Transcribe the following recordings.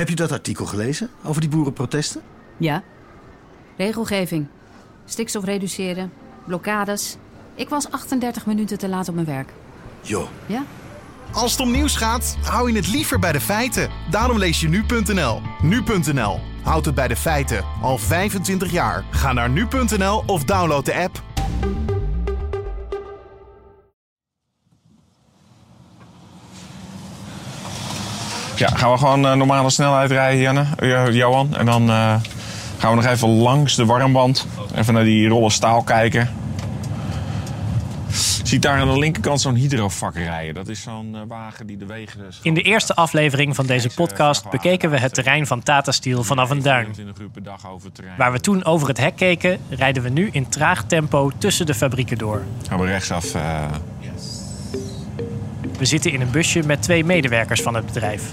Heb je dat artikel gelezen over die boerenprotesten? Ja. Regelgeving. Stikstof reduceren. Blokkades. Ik was 38 minuten te laat op mijn werk. Jo. Ja? Als het om nieuws gaat, hou je het liever bij de feiten. Daarom lees je nu.nl. Nu.nl. Houd het bij de feiten. Al 25 jaar. Ga naar nu.nl of download de app. Ja, gaan we gewoon uh, normale snelheid rijden, Janne, uh, Johan. En dan uh, gaan we nog even langs de warmband. Even naar die rollen staal kijken. Ziet daar aan de linkerkant zo'n hydrovak rijden. Dat is zo'n wagen die de wegen... In de eerste aflevering van deze podcast bekeken we het terrein van Tata Steel vanaf een duin. Waar we toen over het hek keken, rijden we nu in traag tempo tussen de fabrieken door. Gaan we rechtsaf... We zitten in een busje met twee medewerkers van het bedrijf.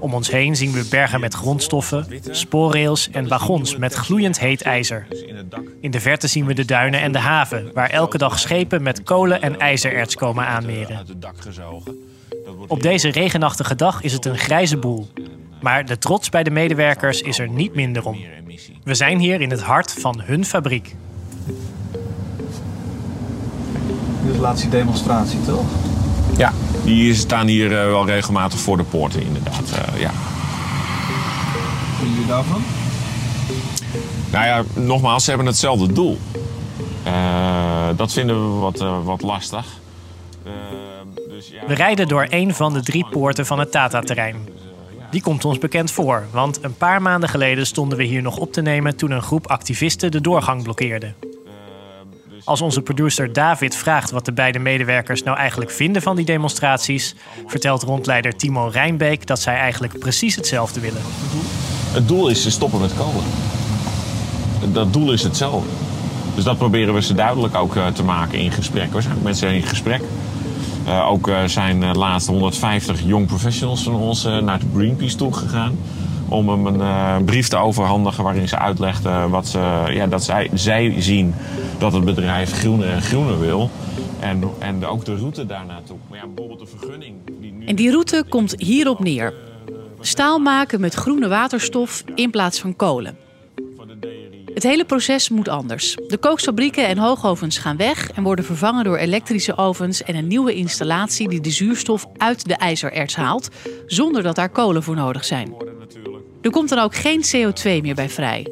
Om ons heen zien we bergen met grondstoffen, spoorrails en wagons met gloeiend heet ijzer. In de verte zien we de duinen en de haven, waar elke dag schepen met kolen en ijzererts komen aanmeren. Op deze regenachtige dag is het een grijze boel. Maar de trots bij de medewerkers is er niet minder om. We zijn hier in het hart van hun fabriek. Dit is de laatste demonstratie, toch? Ja, die staan hier uh, wel regelmatig voor de poorten, inderdaad. Uh, ja. Wat vinden jullie daarvan? Nou ja, nogmaals, ze hebben hetzelfde doel. Uh, dat vinden we wat, wat lastig. Dus ja, we rijden door een van de drie poorten van het Tata-terrein. Die komt ons bekend voor, want een paar maanden geleden stonden we hier nog op te nemen toen een groep activisten de doorgang blokkeerde. Als onze producer David vraagt wat de beide medewerkers nou eigenlijk vinden van die demonstraties, vertelt rondleider Timo Rijnbeek dat zij eigenlijk precies hetzelfde willen. Het doel is te stoppen met kolen. Dat doel is hetzelfde. Dus dat proberen we ze duidelijk ook uh, te maken in gesprek. We zijn met mensen in gesprek. Uh, ook uh, zijn de laatste 150 young professionals van ons naar de Greenpeace toe gegaan om hem een uh, brief te overhandigen waarin ze uitlegden wat ze, ja, dat zij, zij zien dat het bedrijf groener en groener wil. En, en ook de route daarnaartoe. Maar ja, bijvoorbeeld de vergunning. Die nu... En die route komt hierop neer. Staal maken met groene waterstof in plaats van kolen. Het hele proces moet anders. De kooksfabrieken en hoogovens gaan weg en worden vervangen door elektrische ovens en een nieuwe installatie die de zuurstof uit de ijzererts haalt, zonder dat daar kolen voor nodig zijn. Er komt dan ook geen CO2 meer bij vrij.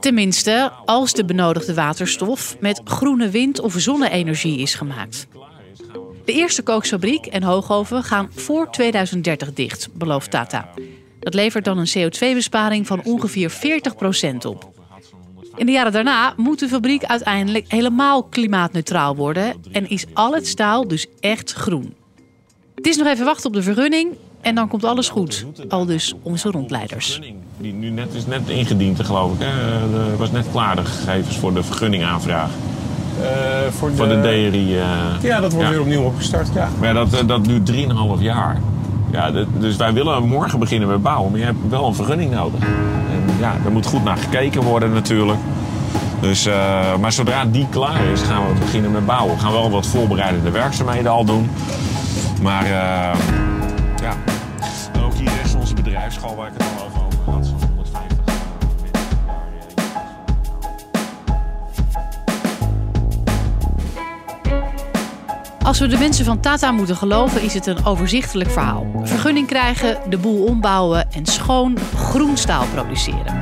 Tenminste, als de benodigde waterstof met groene wind- of zonne-energie is gemaakt. De eerste kooksfabriek en hoogoven gaan voor 2030 dicht, belooft Tata. Dat levert dan een CO2-besparing van ongeveer 40% op. In de jaren daarna moet de fabriek uiteindelijk helemaal klimaatneutraal worden en is al het staal dus echt groen. Het is nog even wachten op de vergunning en dan komt alles goed. Al dus onze rondleiders. Die nu net is net ingediend, geloof ik. Er was net klaar de gegevens voor de vergunningaanvraag. Uh, voor, de... voor de DRI. Uh... Ja, dat wordt ja. weer opnieuw opgestart. Ja. Maar dat, dat duurt 3,5 jaar. Ja, dus wij willen morgen beginnen met bouwen, maar je hebt wel een vergunning nodig. En ja, daar moet goed naar gekeken worden natuurlijk. Dus, uh, maar zodra die klaar is, gaan we beginnen met bouwen. We gaan wel wat voorbereidende werkzaamheden al doen. Maar uh, ja, bedrijfsschool waar ik het over had. Zo'n 150 Als we de mensen van Tata moeten geloven, is het een overzichtelijk verhaal. Vergunning krijgen, de boel ombouwen en schoon groen staal produceren.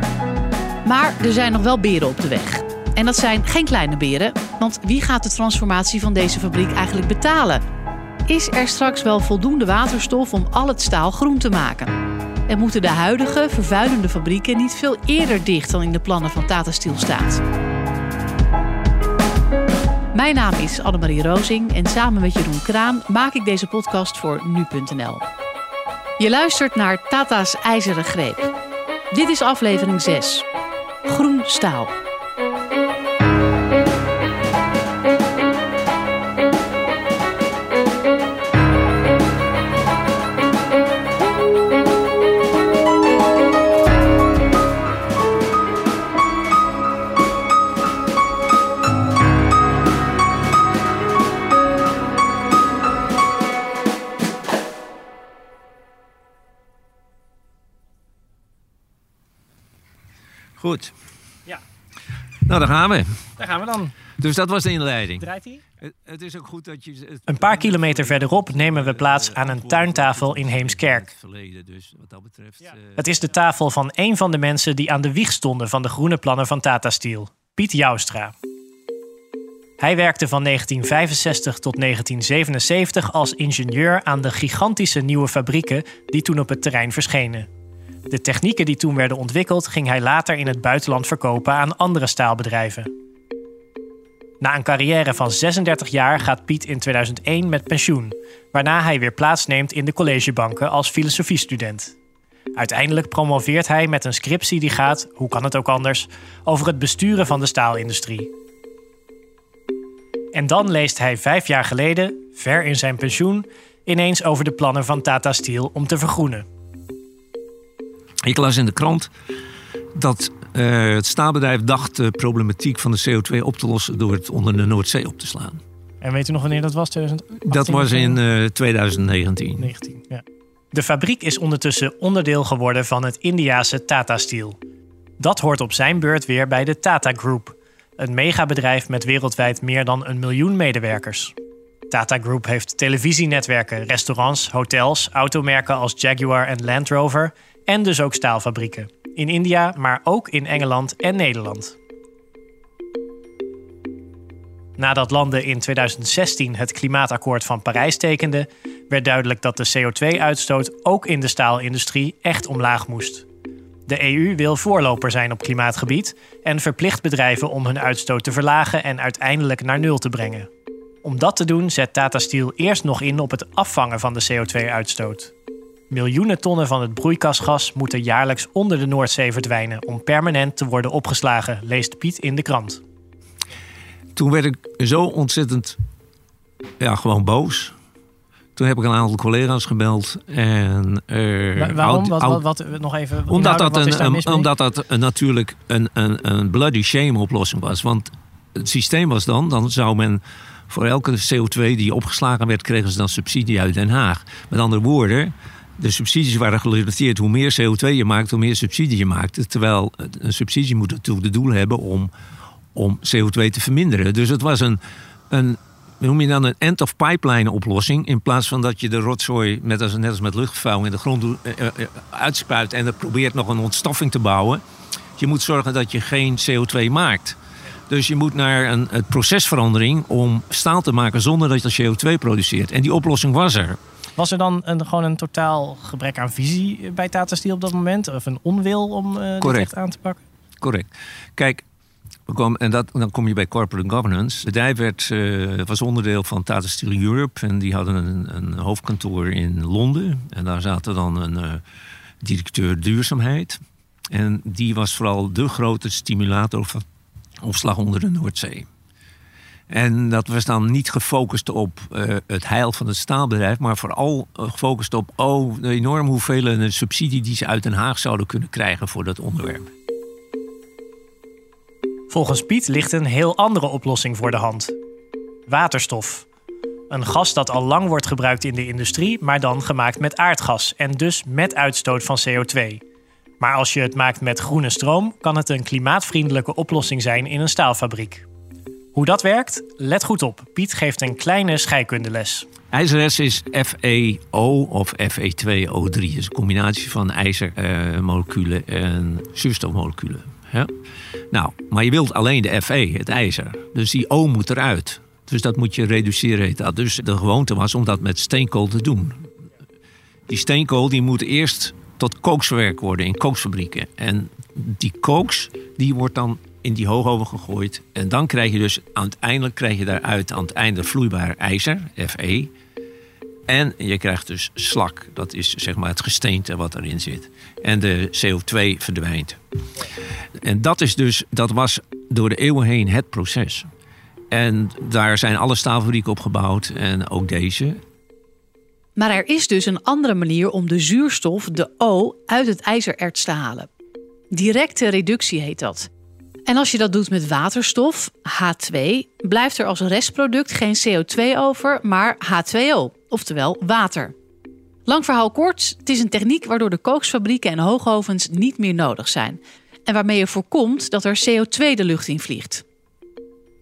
Maar er zijn nog wel beren op de weg. En dat zijn geen kleine beren, want wie gaat de transformatie van deze fabriek eigenlijk betalen? Is er straks wel voldoende waterstof om al het staal groen te maken? En moeten de huidige vervuilende fabrieken niet veel eerder dicht dan in de plannen van Tata Steel staat? Mijn naam is Annemarie Rozing en samen met Jeroen Kraan maak ik deze podcast voor nu.nl. Je luistert naar Tata's IJzeren Greep. Dit is aflevering 6. Groen staal. Goed. Ja. Nou, daar gaan we. Daar gaan we dan. Dus dat was de inleiding. Draait hij? Het, het is ook goed dat je... het- Een paar kilometer verderop nemen we plaats aan een tuintafel in Heemskerk. Verleden, dus wat dat betreft... eh, Het is de tafel van een van de mensen die aan de wieg stonden van de groene plannen van Tata Steel, Piet Joustra. Hij werkte van 1965 tot 1977 als ingenieur aan de gigantische nieuwe fabrieken die toen op het terrein verschenen. De technieken die toen werden ontwikkeld ging hij later in het buitenland verkopen aan andere staalbedrijven. Na een carrière van 36 jaar gaat Piet in 2001 met pensioen, waarna hij weer plaatsneemt in de collegebanken als filosofiestudent. Uiteindelijk promoveert hij met een scriptie die gaat, hoe kan het ook anders, over het besturen van de staalindustrie. En dan leest hij vijf jaar geleden, ver in zijn pensioen, ineens over de plannen van Tata Steel om te vergroenen. Ik las in de krant dat eh, het staalbedrijf dacht de problematiek van de CO2 op te lossen door het onder de Noordzee op te slaan. En weet u nog wanneer dat was? 2018? Dat was in eh, 2019. 19, ja. De fabriek is ondertussen onderdeel geworden van het Indiase Tata Steel. Dat hoort op zijn beurt weer bij de Tata Group, een megabedrijf met wereldwijd meer dan een miljoen medewerkers. Tata Group heeft televisienetwerken, restaurants, hotels, automerken als Jaguar en Land Rover en dus ook staalfabrieken. In India, maar ook in Engeland en Nederland. Nadat landen in 2016 het klimaatakkoord van Parijs tekenden, werd duidelijk dat de CO2-uitstoot ook in de staalindustrie echt omlaag moest. De EU wil voorloper zijn op klimaatgebied en verplicht bedrijven om hun uitstoot te verlagen en uiteindelijk naar nul te brengen. Om dat te doen zet Tata Steel eerst nog in op het afvangen van de CO2-uitstoot. Miljoenen tonnen van het broeikasgas moeten jaarlijks onder de Noordzee verdwijnen om permanent te worden opgeslagen, leest Piet in de krant. Toen werd ik zo ontzettend, ja, gewoon boos. Toen heb ik een aantal collega's gebeld. En, eh, Wa- waarom? Wat, wat, wat- nog even. omdat, dat een, omdat dat een, natuurlijk een, een, een bloody shame oplossing was. Want het systeem was dan, dan zou men voor elke CO2 die opgeslagen werd, kregen ze dan subsidie uit Den Haag. Met andere woorden, de subsidies waren gerelateerd. Hoe meer CO2 je maakt, hoe meer subsidie je maakt. Terwijl een subsidie moet natuurlijk de doel hebben om, om CO2 te verminderen. Dus het was een, een noem je dan een end-of-pipeline oplossing. In plaats van dat je de rotzooi, met als, net als met luchtvervuiling, in de grond doet, eh, eh, uitspuit en er probeert nog een ontstoffing te bouwen. Je moet zorgen dat je geen CO2 maakt. Dus je moet naar een, een procesverandering om staal te maken zonder dat je CO2 produceert. En die oplossing was er. Was er dan een, gewoon een totaal gebrek aan visie bij Tata Steel op dat moment? Of een onwil om eh dit echt aan te pakken? Correct. Kijk, we komen, en dat, dan kom je bij corporate governance. Het bedrijf werd, eh, was onderdeel van Tata Steel Europe. En die hadden een, een hoofdkantoor in Londen. En daar zaten dan een eh, directeur duurzaamheid. En die was vooral de grote stimulator van opslag onder de Noordzee. En dat was dan niet gefocust op eh, het heil van het staalbedrijf, maar vooral eh, gefocust op oh, de enorme hoeveelheden subsidie die ze uit Den Haag zouden kunnen krijgen voor dat onderwerp. Volgens Piet ligt een heel andere oplossing voor de hand: waterstof. Een gas dat al lang wordt gebruikt in de industrie, maar dan gemaakt met aardgas en dus met uitstoot van CO2. Maar als je het maakt met groene stroom, kan het een klimaatvriendelijke oplossing zijn in een staalfabriek. Hoe dat werkt? Let goed op. Piet geeft een kleine scheikundeles. IJzererts is FeO of Fe2O3. is een combinatie van ijzermoleculen en zuurstofmoleculen. Nou, maar je wilt alleen de Fe, het ijzer. Dus die O moet eruit. Dus dat moet je reduceren. dat. Dus de gewoonte was om dat met steenkool te doen. Die steenkool die moet eerst tot kooksverwerk worden in kooksfabrieken. En die kooks die wordt dan in die hoogoven gegooid. En dan krijg je dus uiteindelijk krijg je daaruit aan het einde vloeibaar ijzer, Fe. En je krijgt dus slak, dat is zeg maar het gesteente wat erin zit. En de CO2 verdwijnt. En dat is dus, dat was door de eeuwen heen het proces. En daar zijn alle staalfabrieken op gebouwd en ook deze. Maar er is dus een andere manier om de zuurstof, de O, uit het ijzererts te halen. Directe reductie heet dat. En als je dat doet met waterstof, H2, blijft er als restproduct geen CO2 over, maar H2O, oftewel water. Lang verhaal kort, het is een techniek waardoor de kooksfabrieken en hoogovens niet meer nodig zijn. en waarmee je voorkomt dat er CO2 de lucht in vliegt.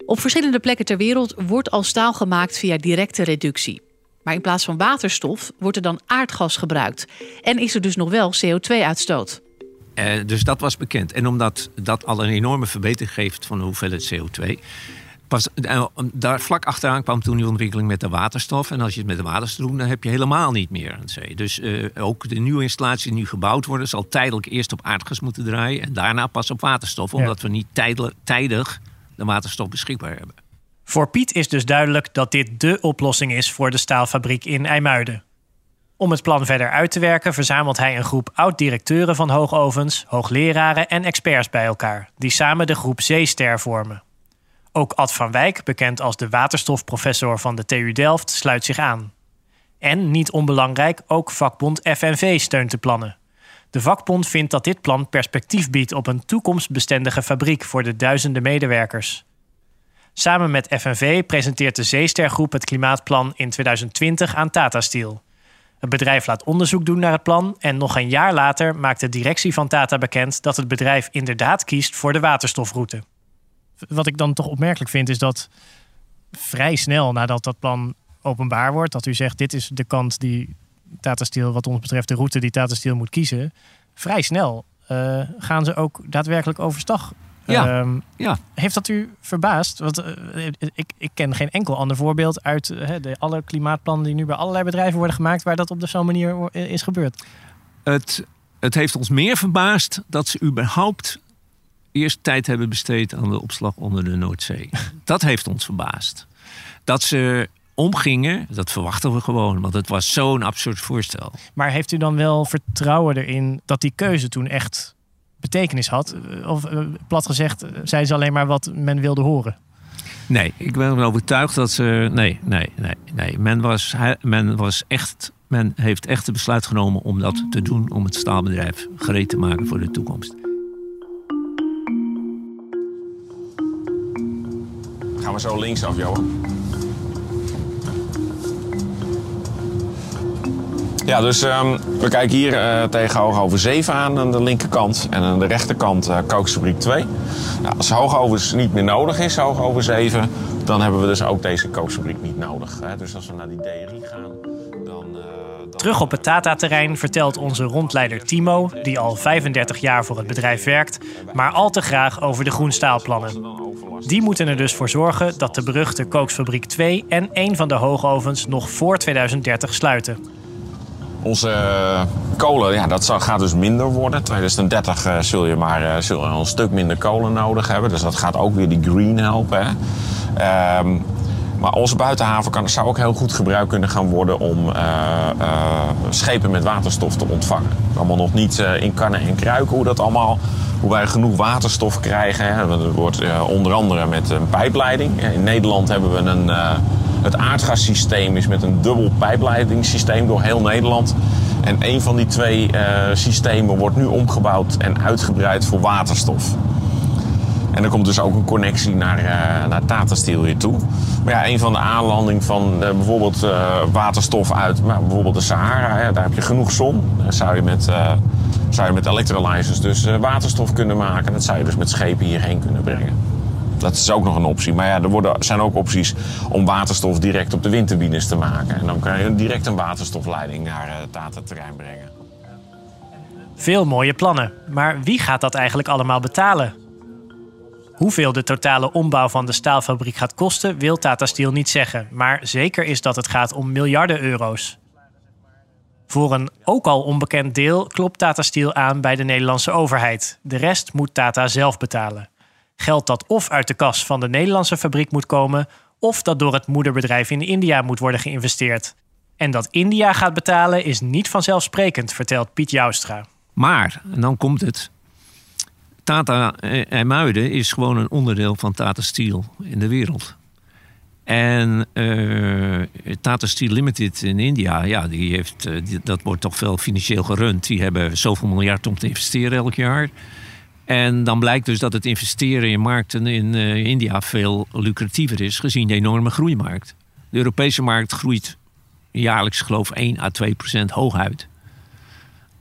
Op verschillende plekken ter wereld wordt al staal gemaakt via directe reductie. Maar in plaats van waterstof wordt er dan aardgas gebruikt. En is er dus nog wel CO2-uitstoot. Uh, dus dat was bekend. En omdat dat al een enorme verbetering geeft van de hoeveelheid CO2. Pas, uh, daar vlak achteraan kwam toen die ontwikkeling met de waterstof. En als je het met de waterstof doet, dan heb je helemaal niet meer een zee. Dus uh, ook de nieuwe installaties die nu gebouwd worden, zal tijdelijk eerst op aardgas moeten draaien. En daarna pas op waterstof. Omdat we niet tijdelijk, tijdig de waterstof beschikbaar hebben. Voor Piet is dus duidelijk dat dit dé oplossing is voor de staalfabriek in IJmuiden. Om het plan verder uit te werken verzamelt hij een groep oud-directeuren van hoogovens, hoogleraren en experts bij elkaar, die samen de groep Zeester vormen. Ook Ad van Wijk, bekend als de waterstofprofessor van de TU Delft, sluit zich aan. En, niet onbelangrijk, ook vakbond FNV steunt de plannen. De vakbond vindt dat dit plan perspectief biedt op een toekomstbestendige fabriek voor de duizenden medewerkers. Samen met FNV presenteert de Zeestergroep het klimaatplan in 2020 aan Tata Steel. Het bedrijf laat onderzoek doen naar het plan en nog een jaar later maakt de directie van Tata bekend dat het bedrijf inderdaad kiest voor de waterstofroute. Wat ik dan toch opmerkelijk vind is dat vrij snel nadat dat plan openbaar wordt, dat u zegt dit is de kant die Tata Steel, wat ons betreft de route die Tata Steel moet kiezen, vrij snel uh, gaan ze ook daadwerkelijk overstag ja. Um, ja. Heeft dat u verbaasd? Want uh, ik, ik ken geen enkel ander voorbeeld uit uh, de alle klimaatplannen die nu bij allerlei bedrijven worden gemaakt, waar dat op zo'n manier is gebeurd. Het, het heeft ons meer verbaasd dat ze überhaupt eerst tijd hebben besteed aan de opslag onder de Noordzee. dat heeft ons verbaasd. Dat ze omgingen, dat verwachten we gewoon, want het was zo'n absurd voorstel. Maar heeft u dan wel vertrouwen erin dat die keuze toen echt betekenis had? Of eh, plat gezegd, eh, zei ze alleen maar wat men wilde horen? Nee, ik ben ervan overtuigd dat ze. Nee, nee, nee. nee. Men, was, men was echt. Men heeft echt het besluit genomen om dat te doen. Om het staalbedrijf gereed te maken voor de toekomst. Gaan we zo linksaf, Johan? Ja, dus um, we kijken hier uh, tegen Hoogover 7 aan, aan de linkerkant. En aan de rechterkant uh, Kooksfabriek 2. Nou, als Hoogovens niet meer nodig is, Hoogover 7... dan hebben we dus ook deze kookfabriek niet nodig. Hè? Dus als we naar die D3 gaan... Dan, uh, dan... Terug op het Tata-terrein vertelt onze rondleider Timo... die al 35 jaar voor het bedrijf werkt... maar al te graag over de groenstaalplannen. Die moeten er dus voor zorgen dat de beruchte Kooksfabriek 2... en een van de hoogovens nog voor 2030 sluiten. Onze uh, kolen, ja, dat gaat dus minder worden. 2030 uh, zul je maar uh, een stuk minder kolen nodig hebben. Dus dat gaat ook weer die green helpen. Um, maar onze buitenhaven kan, zou ook heel goed gebruikt kunnen gaan worden om schepen met waterstof te ontvangen. Allemaal nog niet in kannen en kruiken hoe dat allemaal, hoe wij genoeg waterstof krijgen. Hè. Dat wordt onder andere met een pijpleiding. In Nederland hebben we een het aardgassysteem is met een dubbel pijpleidingssysteem door heel Nederland. En een van die twee uh, systemen wordt nu omgebouwd en uitgebreid voor waterstof. En er komt dus ook een connectie naar, uh, naar Tata Steel hier toe. Maar ja, een van de aanlandingen van uh, bijvoorbeeld waterstof uit nou, bijvoorbeeld de Sahara, hè, daar heb je genoeg zon. Daar zou je met, zou je met electrolyzers dus waterstof kunnen maken. Dat zou je dus met schepen hierheen kunnen brengen. Dat is ook nog een optie. Maar ja, er worden, zijn ook opties om waterstof direct op de windturbines te maken. En dan kan je direct een waterstofleiding naar het dataterrein brengen. Veel mooie plannen. Maar wie gaat dat eigenlijk allemaal betalen? Hoeveel de totale ombouw van de staalfabriek gaat kosten, wil Tata Steel niet zeggen. Maar zeker is dat het gaat om miljarden euro's. Voor een ook al onbekend deel klopt Tata Steel aan bij de Nederlandse overheid. De rest moet Tata zelf betalen geld dat of uit de kas van de Nederlandse fabriek moet komen, of dat door het moederbedrijf in India moet worden geïnvesteerd. En dat India gaat betalen is niet vanzelfsprekend, vertelt Piet Joustra. Maar, en dan komt het. Tata IJmuiden is gewoon een onderdeel van Tata Steel in de wereld. En uh, Tata Steel Limited in India, ja, die heeft, dat wordt toch veel financieel gerund. Die hebben zoveel miljard om te investeren elk jaar. En dan blijkt dus dat het investeren in markten in uh, India veel lucratiever is, gezien de enorme groeimarkt. De Europese markt groeit jaarlijks, geloof ik, 1 à 2 procent hooguit.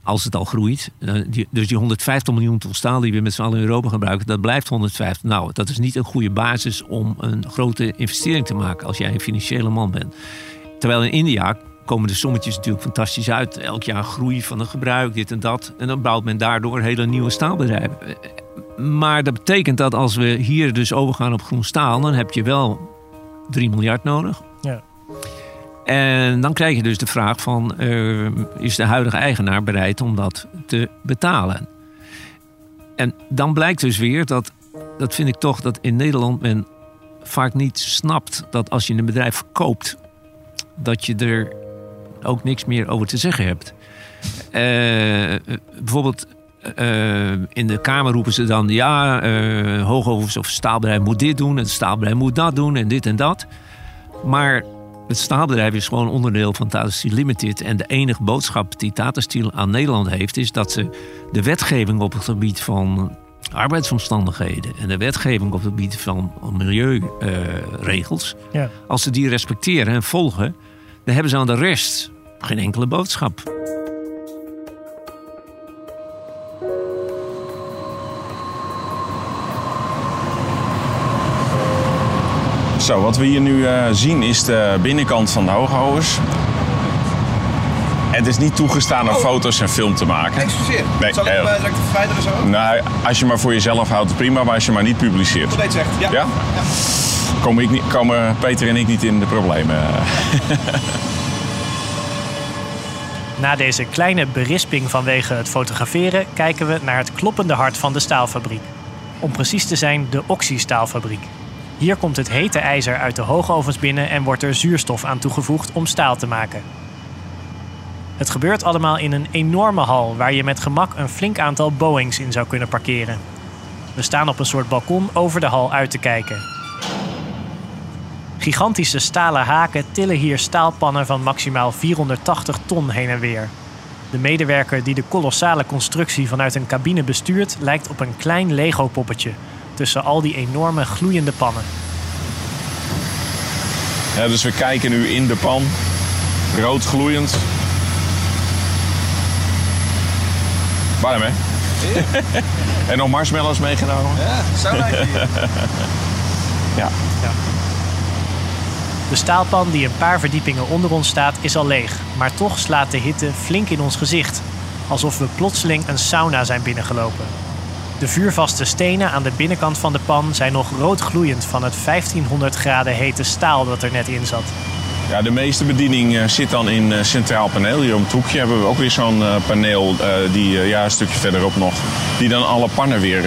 Als het al groeit. Eh, Dus die 150 miljoen ton staal die we met z'n allen in Europa gebruiken, dat blijft 150. Nou, dat is niet een goede basis om een grote investering te maken als jij een financiële man bent. Terwijl in India komen de sommetjes natuurlijk fantastisch uit. Elk jaar groei van het gebruik, dit en dat. En dan bouwt men daardoor hele nieuwe staalbedrijven. Maar dat betekent dat als we hier dus overgaan op groen staal, dan heb je wel 3 miljard nodig. Ja. En dan krijg je dus de vraag van, eh, is de huidige eigenaar bereid om dat te betalen? En dan blijkt dus weer dat, dat vind ik toch, dat in Nederland men vaak niet snapt dat als je een bedrijf verkoopt, dat je er ook niks meer over te zeggen hebt. Eh, bijvoorbeeld eh, in de Kamer roepen ze dan... ja, hoogovens of staalbedrijf moet dit doen... en het staalbedrijf moet dat doen en dit en dat. Maar het staalbedrijf is gewoon onderdeel van Tata Steel Limited... en de enige boodschap die Tata Steel aan Nederland heeft... is dat ze de wetgeving op het gebied van arbeidsomstandigheden... en de wetgeving op het gebied van milieuregels... Ja. als ze die respecteren en volgen... dan hebben ze aan de rest geen enkele boodschap. Zo, wat we hier nu eh, zien is de binnenkant van de hooghouders. Het is niet toegestaan om foto's en film te maken. Excuseer. Nee, Zal ik hem eh, eh, direct verwijderen zo? Nou, als je maar voor jezelf houdt, prima, maar als je maar niet publiceert. Steeds zegt. Ja. Ja? Komen, ik niet, komen Peter en ik niet in de problemen. Na deze kleine berisping vanwege het fotograferen kijken we naar het kloppende hart van de staalfabriek. Om precies te zijn de oxystaalfabriek. Hier komt het hete ijzer uit de hoogovens binnen en wordt er zuurstof aan toegevoegd om staal te maken. Het gebeurt allemaal in een enorme hal waar je met gemak een flink aantal Boeings in zou kunnen parkeren. We staan op een soort balkon over de hal uit te kijken. Gigantische stalen haken tillen hier staalpannen van maximaal 480 ton heen en weer. De medewerker die de kolossale constructie vanuit een cabine bestuurt, lijkt op een klein Lego-poppetje tussen al die enorme gloeiende pannen. Ja, dus we kijken nu in de pan. Rood gloeiend. Warm, hè? en nog marshmallows meegenomen? Ja, zo lijkt hij. Ja. De staalpan die een paar verdiepingen onder ons staat is al leeg, maar toch slaat de hitte flink in ons gezicht, alsof we plotseling een sauna zijn binnengelopen. De vuurvaste stenen aan de binnenkant van de pan zijn nog rood gloeiend van het 1500 graden hete staal dat er net in zat. Ja, de meeste bediening eh, zit dan in eh, centraal paneel. Hier om het hoekje hebben we ook weer zo'n eh, paneel, die ja, een stukje verderop nog, die dan alle pannen weer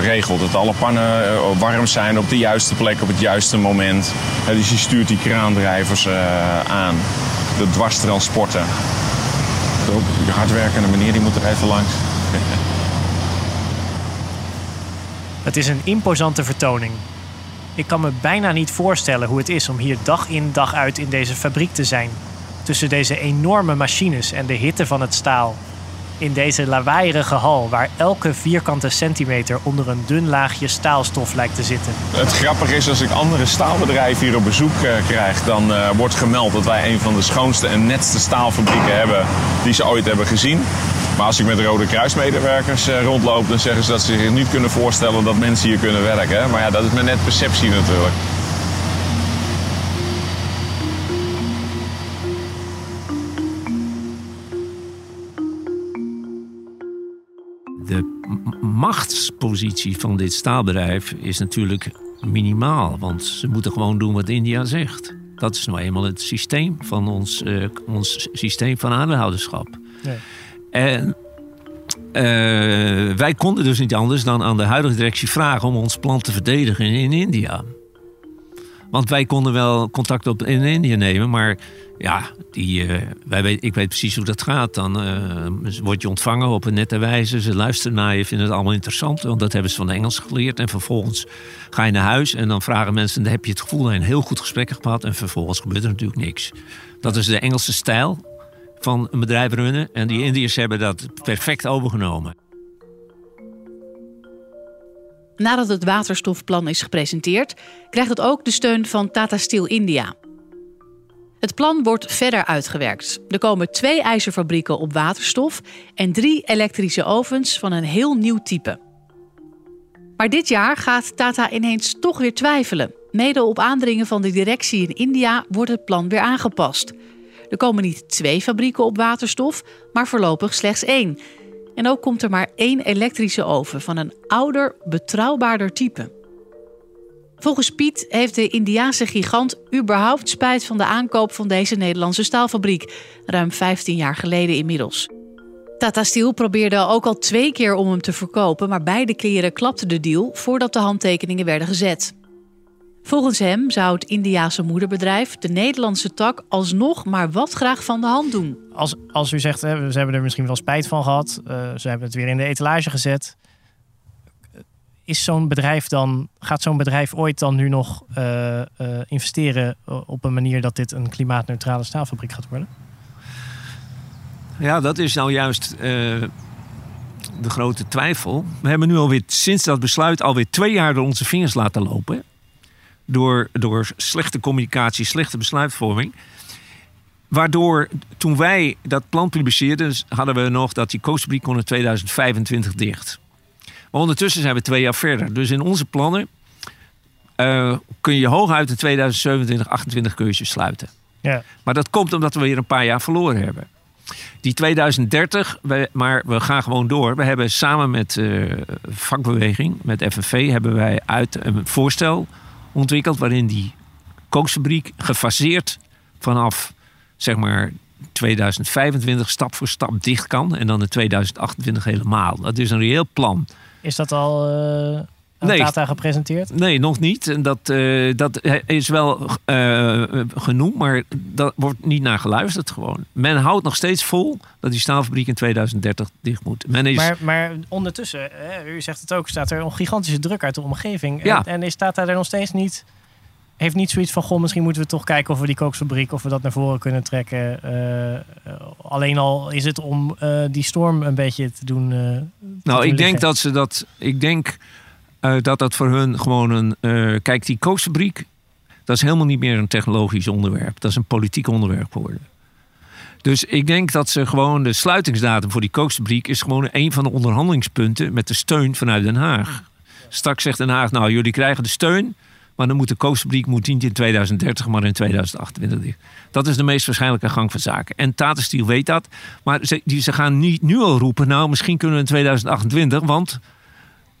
regelt. Dat alle pannen warm zijn op de juiste plek, op het juiste moment. Dus je stuurt die kraandrijvers aan. De dwarstransporten. Die hardwerkende meneer die moet er even langs. Het is een imposante vertoning. Ik kan me bijna niet voorstellen hoe het is om hier dag in dag uit in deze fabriek te zijn. Tussen deze enorme machines en de hitte van het staal. In deze lawaaierige hal waar elke vierkante centimeter onder een dun laagje staalstof lijkt te zitten. Het grappige is, als ik andere staalbedrijven hier op bezoek eh, krijg, dan eh, wordt gemeld dat wij een van de schoonste en netste staalfabrieken hebben die ze ooit hebben gezien. Maar als ik met Rode Kruismedewerkers eh, rondloop, dan zeggen ze dat ze zich niet kunnen voorstellen dat mensen hier kunnen werken. Maar ja, dat is maar net perceptie natuurlijk. Machtspositie van dit staalbedrijf is natuurlijk minimaal. Want ze moeten gewoon doen wat India zegt. Dat is nou eenmaal het systeem van ons, eh, ons systeem van aandeelhouderschap. Nee. En eh, wij konden dus niet anders dan aan de huidige directie vragen om ons plan te verdedigen in India. Want wij konden wel contact op in India nemen, maar ja, die, eh, wij weet, ik weet precies hoe dat gaat. Dan eh, word je ontvangen op een nette wijze. Ze luisteren naar je, vinden het allemaal interessant. Want dat hebben ze van Engels geleerd. En vervolgens ga je naar huis en dan vragen mensen... heb je het gevoel dat je een heel goed gesprek hebt gehad... en vervolgens gebeurt er natuurlijk niks. Dat is de Engelse stijl van een bedrijf runnen. En die Indiërs hebben dat perfect overgenomen. Nadat het waterstofplan is gepresenteerd, krijgt het ook de steun van Tata Steel India. Het plan wordt verder uitgewerkt. Er komen twee ijzerfabrieken op waterstof en drie elektrische ovens van een heel nieuw type. Maar dit jaar gaat Tata ineens toch weer twijfelen. Mede op aandringen van de directie in India wordt het plan weer aangepast. Er komen niet twee fabrieken op waterstof, maar voorlopig slechts één. En ook komt er maar één elektrische oven van een ouder, betrouwbaarder type. Volgens Piet heeft de Indiaanse gigant überhaupt spijt van de aankoop van deze Nederlandse staalfabriek, ruim 15 jaar geleden inmiddels. Tata Steel probeerde ook al twee keer om hem te verkopen, maar beide keren klapte de deal voordat de handtekeningen werden gezet. Volgens hem zou het Indiaanse moederbedrijf de Nederlandse tak alsnog maar wat graag van de hand doen. Als, als u zegt, hè, ze hebben er misschien wel spijt van gehad, uh, ze hebben het weer in de etalage gezet. Is zo'n bedrijf dan, gaat zo'n bedrijf ooit dan nu nog uh, uh, investeren op een manier dat dit een klimaatneutrale staalfabriek gaat worden? Ja, dat is nou juist de grote twijfel. We hebben nu alweer sinds dat besluit alweer twee jaar door onze vingers laten lopen door, door slechte communicatie, slechte besluitvorming. Waardoor toen wij dat plan publiceerden, hadden we nog dat die koosfabriek kon in 2025 dicht. Maar ondertussen zijn we twee jaar verder. Dus in onze plannen uh, kun je hooguit in 2027, 28 kun je sluiten. Ja. Maar dat komt omdat we weer een paar jaar verloren hebben. Die 2030, we, maar we gaan gewoon door. We hebben samen met uh, vakbeweging, met FNV, hebben wij uit een voorstel ontwikkeld waarin die kookfabriek gefaseerd vanaf zeg maar 2025 stap voor stap dicht kan en dan in 2028 helemaal. Dat is een reëel plan. Is dat al aan nee, gepresenteerd? Nee, nog niet. En dat, uh, dat is wel uh, genoemd, maar dat wordt niet naar geluisterd gewoon. Men houdt nog steeds vol dat die staalfabriek in 2030 dicht moet. Men is... maar, maar ondertussen, hè, u zegt het ook, staat er een gigantische druk uit de omgeving. Ja. En, en is Tata er nog steeds niet heeft niet zoiets van: goh, misschien moeten we toch kijken of we die kookfabriek of we dat naar voren kunnen trekken. Uh, alleen al is het om uh, die storm een beetje te doen. Uh, nou, ik denk dat ze dat. Ik denk dat dat voor hun gewoon een. kijk, die kookfabriek, dat is helemaal niet meer een technologisch onderwerp. Dat is een politiek onderwerp geworden. Dus ik denk dat ze gewoon de sluitingsdatum voor die kookfabriek is gewoon een van de onderhandelingspunten met de steun vanuit Den Haag. Straks zegt Den Haag, nou, jullie krijgen de steun. Maar dan moet de koosfabriek moet niet in 2030, maar in 2028. Dat is de meest waarschijnlijke gang van zaken. En Tata Steel weet dat. Maar ze, die, ze gaan niet nu al roepen, nou misschien kunnen we in 2028. Want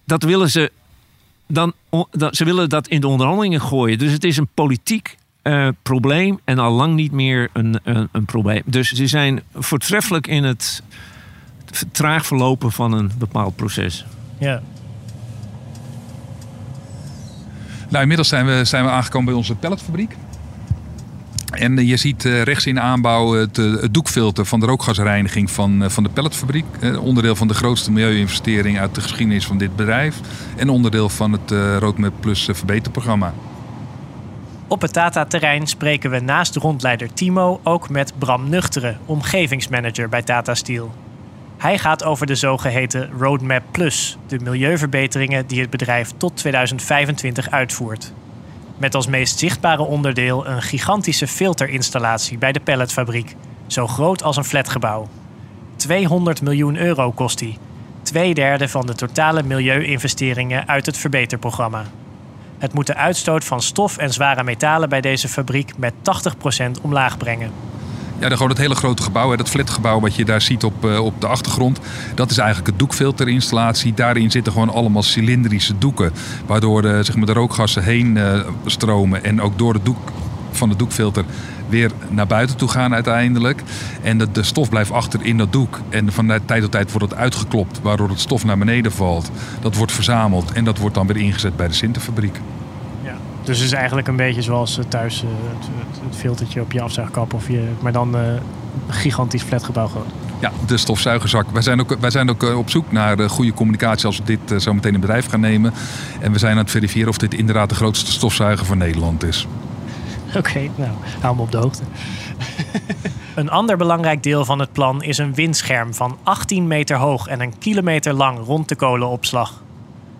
dat willen ze dan, dat, ze willen dat in de onderhandelingen gooien. Dus het is een politiek uh, probleem en al lang niet meer een, een, een, probleem. Dus ze zijn voortreffelijk in het traag verlopen van een bepaald proces. Ja, Nou, inmiddels zijn we, zijn we aangekomen bij onze pelletfabriek. En eh, je ziet uh, rechts in aanbouw het, uh, het, doekfilter van de rookgasreiniging van, van de pelletfabriek. onderdeel van de grootste milieuinvestering uit de geschiedenis van dit bedrijf. En onderdeel van het Roadmap Plus verbeterprogramma. Op het Tata-terrein spreken we naast rondleider Timo ook met Bram Nuchteren, omgevingsmanager bij Tata Steel. Hij gaat over de zogeheten Roadmap Plus, de milieuverbeteringen die het bedrijf tot 2025 uitvoert. Met als meest zichtbare onderdeel een gigantische filterinstallatie bij de pelletfabriek, zo groot als een flatgebouw. 200 miljoen euro kost die, twee derde van de totale milieuinvesteringen uit het verbeterprogramma. Het moet de uitstoot van stof en zware metalen bij deze fabriek met 80% omlaag brengen. Ja, dan gewoon het hele grote gebouw, dat flatgebouw wat je daar ziet op, uh, op de achtergrond. Dat is eigenlijk het doekfilterinstallatie. Daarin zitten gewoon allemaal cilindrische doeken. Waardoor de, zeg maar, de rookgassen heen uh, stromen. En ook door het doek van de doekfilter weer naar buiten toe gaan uiteindelijk. En de, de stof blijft achter in dat doek. En van tijd tot tijd wordt het uitgeklopt, waardoor het stof naar beneden valt. Dat wordt verzameld en dat wordt dan weer ingezet bij de Sinterfabriek. Dus het is eigenlijk een beetje zoals eh, thuis uh, het, het, filtertje op je afzuigkap. Of je, maar dan uh, gigantisch flatgebouw groot. Ja, de stofzuigerzak. Wij zijn ook, wij zijn ook op zoek naar goede communicatie als we dit zo meteen in bedrijf gaan nemen. En we zijn aan het verifiëren of dit inderdaad de grootste stofzuiger van Nederland is. Oké, okay, nou, hou me op de hoogte. een ander belangrijk deel van het plan is een windscherm van 18 meter hoog en een kilometer lang rond de kolenopslag.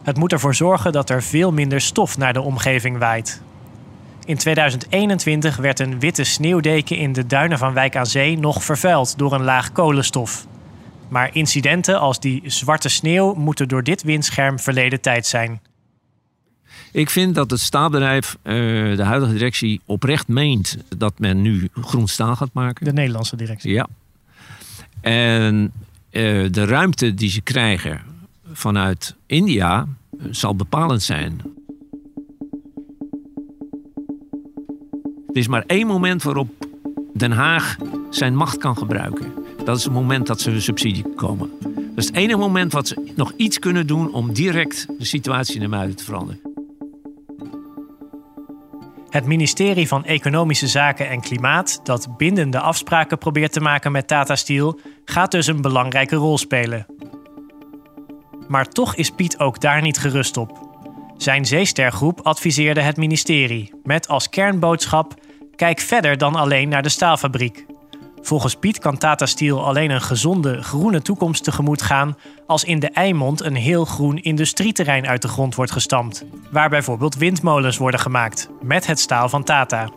Het moet ervoor zorgen dat er veel minder stof naar de omgeving waait. In 2021 werd een witte sneeuwdeken in de duinen van Wijk aan Zee nog vervuild door een laag kolenstof. Maar incidenten als die zwarte sneeuw moeten door dit windscherm verleden tijd zijn. Ik vind dat het staalbedrijf, eh, de huidige directie, oprecht meent dat men nu groen staal gaat maken. De Nederlandse directie. Ja. En eh, de ruimte die ze krijgen vanuit India eh, zal bepalend zijn. Er is maar één moment waarop Den Haag zijn macht kan gebruiken. Dat is het moment dat ze een subsidie komen. Dat is het enige moment wat ze nog iets kunnen doen om direct de situatie de muiden te veranderen. Het ministerie van Economische Zaken en Klimaat, dat bindende afspraken probeert te maken met Tata Steel, gaat dus een belangrijke rol spelen. Maar toch is Piet ook daar niet gerust op. Zijn zeestergroep adviseerde het ministerie met als kernboodschap: kijk verder dan alleen naar de staalfabriek. Volgens Piet kan Tata Steel alleen een gezonde groene toekomst tegemoet gaan als in de Eimond een heel groen industrieterrein uit de grond wordt gestampt, waar bijvoorbeeld windmolens worden gemaakt met het staal van Tata.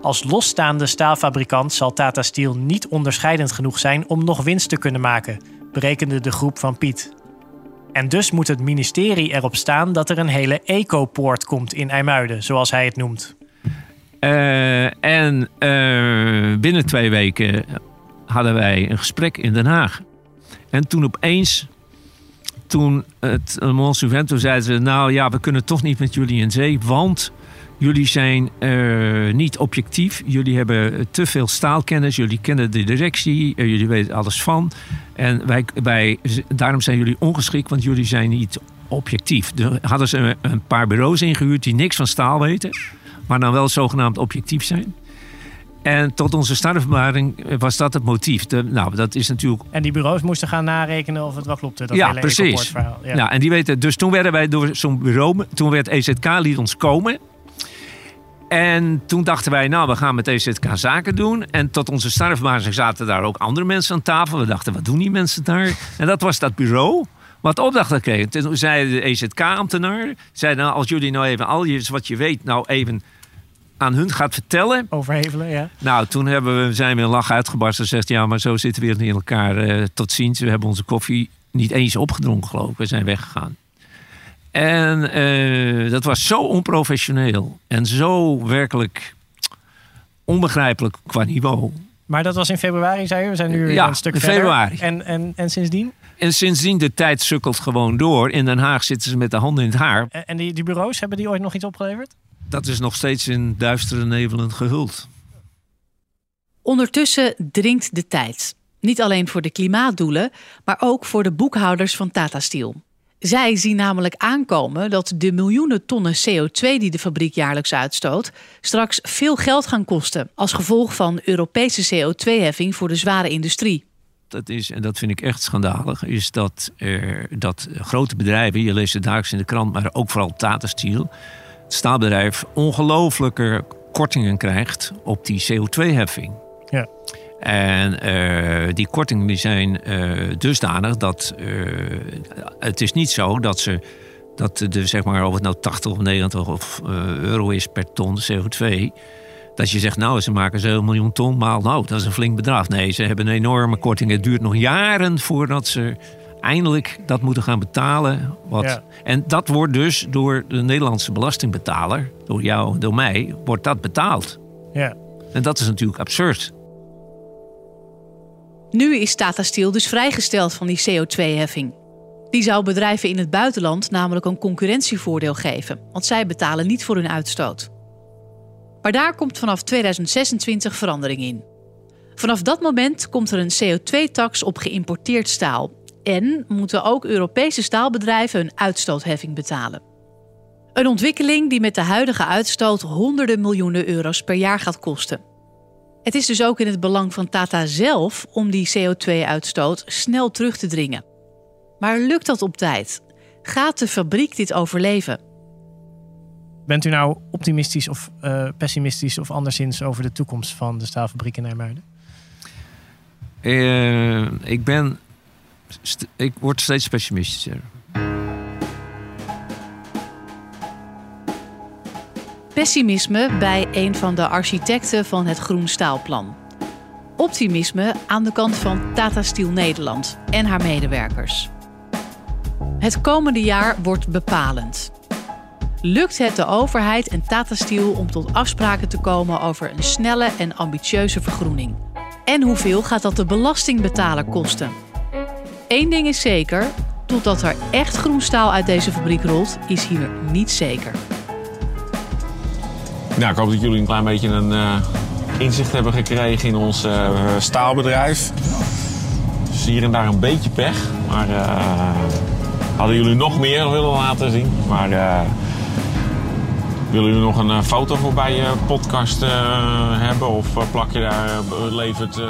Als losstaande staalfabrikant zal Tata Steel niet onderscheidend genoeg zijn om nog winst te kunnen maken, berekende de groep van Piet. En dus moet het ministerie erop staan dat er een hele ecopoort komt in IJmuiden, zoals hij het noemt. Uh, en uh, binnen twee weken hadden wij een gesprek in Den Haag. En toen opeens, toen het Mons zeiden ze... nou ja, we kunnen toch niet met jullie in zee, want... Jullie zijn uh, niet objectief. Jullie hebben te veel staalkennis. Jullie kennen de directie. jullie weten alles van. En wij, wij, daarom zijn jullie ongeschikt, want jullie zijn niet objectief. Er hadden ze een paar bureaus ingehuurd die niks van staal weten maar dan wel zogenaamd objectief zijn. En tot onze startverbaring was dat het motief. De, nou, dat is natuurlijk... En die bureaus moesten gaan narekenen of het wel klopte. Dat ja, hele precies. Ja. ja, en die weten. Dus toen werden wij door zo'n bureau. Toen werd EZK liet ons komen. En toen dachten wij, nou, we gaan met EZK zaken doen. En tot onze startverbaring zaten daar ook andere mensen aan tafel. We dachten, wat doen die mensen daar? En dat was dat bureau wat opdracht gekregen. Toen zei de EZK-ambtenaar, zei nou, als jullie nou even al je, wat je weet, nou even aan hun gaat vertellen. Overhevelen, ja. Nou, toen hebben we, zijn we een lach uitgebarsten. Zegt ja, maar zo zitten we weer in elkaar. Uh, tot ziens. We hebben onze koffie niet eens opgedronken, geloof ik. We zijn weggegaan. En uh, dat was zo onprofessioneel. En zo werkelijk onbegrijpelijk qua niveau. Maar dat was in februari, zei je? We zijn nu ja, een stuk in verder. februari. En, en, en sindsdien? En sindsdien de tijd sukkelt gewoon door. In Den Haag zitten ze met de handen in het haar. En die, die bureaus, hebben die ooit nog iets opgeleverd? Dat is nog steeds in duistere nevelen gehuld. Ondertussen dringt de tijd. Niet alleen voor de klimaatdoelen, maar ook voor de boekhouders van Tata Steel. Zij zien namelijk aankomen dat de miljoenen tonnen CO2 die de fabriek jaarlijks uitstoot, straks veel geld gaan kosten als gevolg van Europese CO2-heffing voor de zware industrie. Dat is, en dat vind ik echt schandalig, is dat, er, dat grote bedrijven, je leest het dagelijks in de krant, maar ook vooral Tata Steel, het staalbedrijf, ongelooflijke kortingen krijgt op die CO2-heffing. Ja. En uh, die kortingen die zijn uh, dusdanig dat uh, het is niet zo dat ze dat de, zeg maar, of het nou 80 of 90 of, euro is per ton CO2. Dat je zegt, nou, ze maken 7 miljoen ton maal. Nou, dat is een flink bedrag. Nee, ze hebben een enorme korting. Het duurt nog jaren voordat ze eindelijk dat moeten gaan betalen. Wat. Ja. En dat wordt dus door de Nederlandse belastingbetaler, door jou, door mij, wordt dat betaald. Ja. En dat is natuurlijk absurd. Nu is Tata Steel dus vrijgesteld van die CO2-heffing. Die zou bedrijven in het buitenland namelijk een concurrentievoordeel geven, want zij betalen niet voor hun uitstoot. Maar daar komt vanaf 2026 verandering in. Vanaf dat moment komt er een CO2-tax op geïmporteerd staal. En moeten ook Europese staalbedrijven een uitstootheffing betalen. Een ontwikkeling die met de huidige uitstoot honderden miljoenen euro's per jaar gaat kosten. Het is dus ook in het belang van Tata zelf om die CO2-uitstoot snel terug te dringen. Maar lukt dat op tijd? Gaat de fabriek dit overleven? Bent u nou optimistisch of uh, pessimistisch of anderszins over de toekomst van de staalfabriek in Nijmuiden? Uh, ik ben. Ik word steeds pessimistischer. Pessimisme bij een van de architecten van het Groen Staalplan. Optimisme aan de kant van Tata Steel Nederland en haar medewerkers. Het komende jaar wordt bepalend. Lukt het de overheid en Tata Steel om tot afspraken te komen over een snelle en ambitieuze vergroening? En hoeveel gaat dat de belastingbetaler kosten? Eén ding is zeker: totdat er echt groen staal uit deze fabriek rolt, is hier niet zeker. Nou, ik hoop dat jullie een klein beetje een uh, inzicht hebben gekregen in ons uh, staalbedrijf. Dus hier en daar een beetje pech. Maar uh, hadden jullie nog meer willen laten zien. Maar willen jullie nog een foto voorbij je podcast hebben? Of plak je daar, levert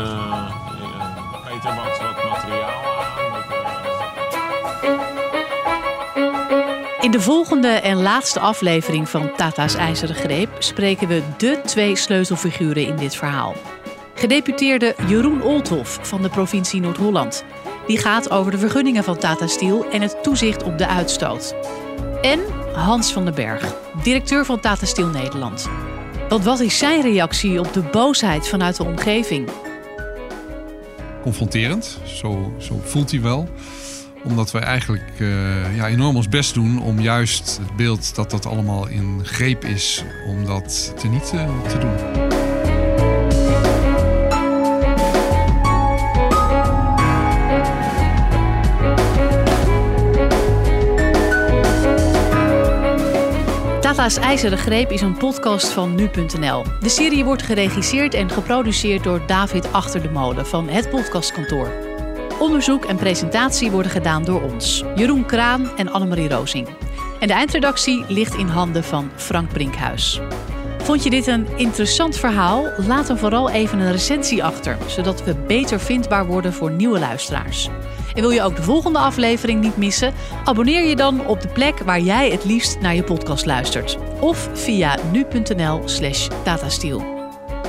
In de volgende en laatste aflevering van Tata's IJzeren Greep spreken we de twee sleutelfiguren in dit verhaal. Gedeputeerde Jeroen Olthoff van de provincie Noord-Holland. Die gaat over de vergunningen van Tata Steel en het toezicht op de uitstoot. En Hans van den Berg, directeur van Tata Steel Nederland. Want wat is zijn reactie op de boosheid vanuit de omgeving? Confronterend, zo, zo voelt hij wel omdat wij eigenlijk uh, ja, enorm ons best doen om juist het beeld dat dat allemaal in greep is, om dat te niet uh, te doen. Tata's IJzeren Greep is een podcast van nu.nl. De serie wordt geregisseerd en geproduceerd door David Achter de Molen van het podcastkantoor. Onderzoek en presentatie worden gedaan door ons, Jeroen Kraan en Annemarie Rozing. En de eindredactie ligt in handen van Frank Brinkhuis. Vond je dit een interessant verhaal? Laat dan vooral even een recensie achter, zodat we beter vindbaar worden voor nieuwe luisteraars. En wil je ook de volgende aflevering niet missen? Abonneer je dan op de plek waar jij het liefst naar je podcast luistert. Of via nu.nl/slash datastiel.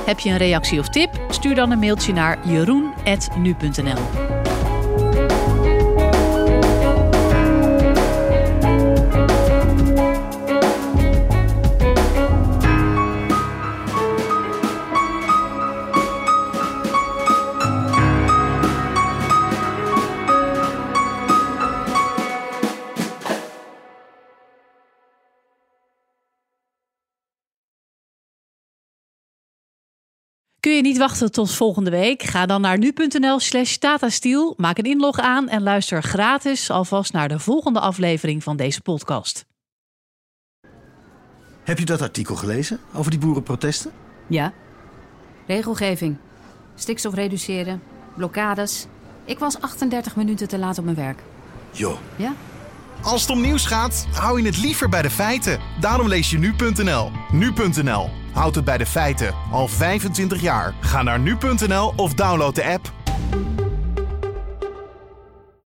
Heb je een reactie of tip? Stuur dan een mailtje naar jeroen.nu.nl. Kun je niet wachten tot volgende week? Ga dan naar nu.nl slash tatastiel, maak een inlog aan en luister gratis alvast naar de volgende aflevering van deze podcast. Heb je dat artikel gelezen over die boerenprotesten? Ja. Regelgeving. Stikstof reduceren. Blokkades. Ik was 38 minuten te laat op mijn werk. Jo. Ja? Als het om nieuws gaat, hou je het liever bij de feiten. Daarom lees je nu.nl. Nu.nl Houd het bij de feiten. Al 25 jaar. Ga naar nu.nl of download de app.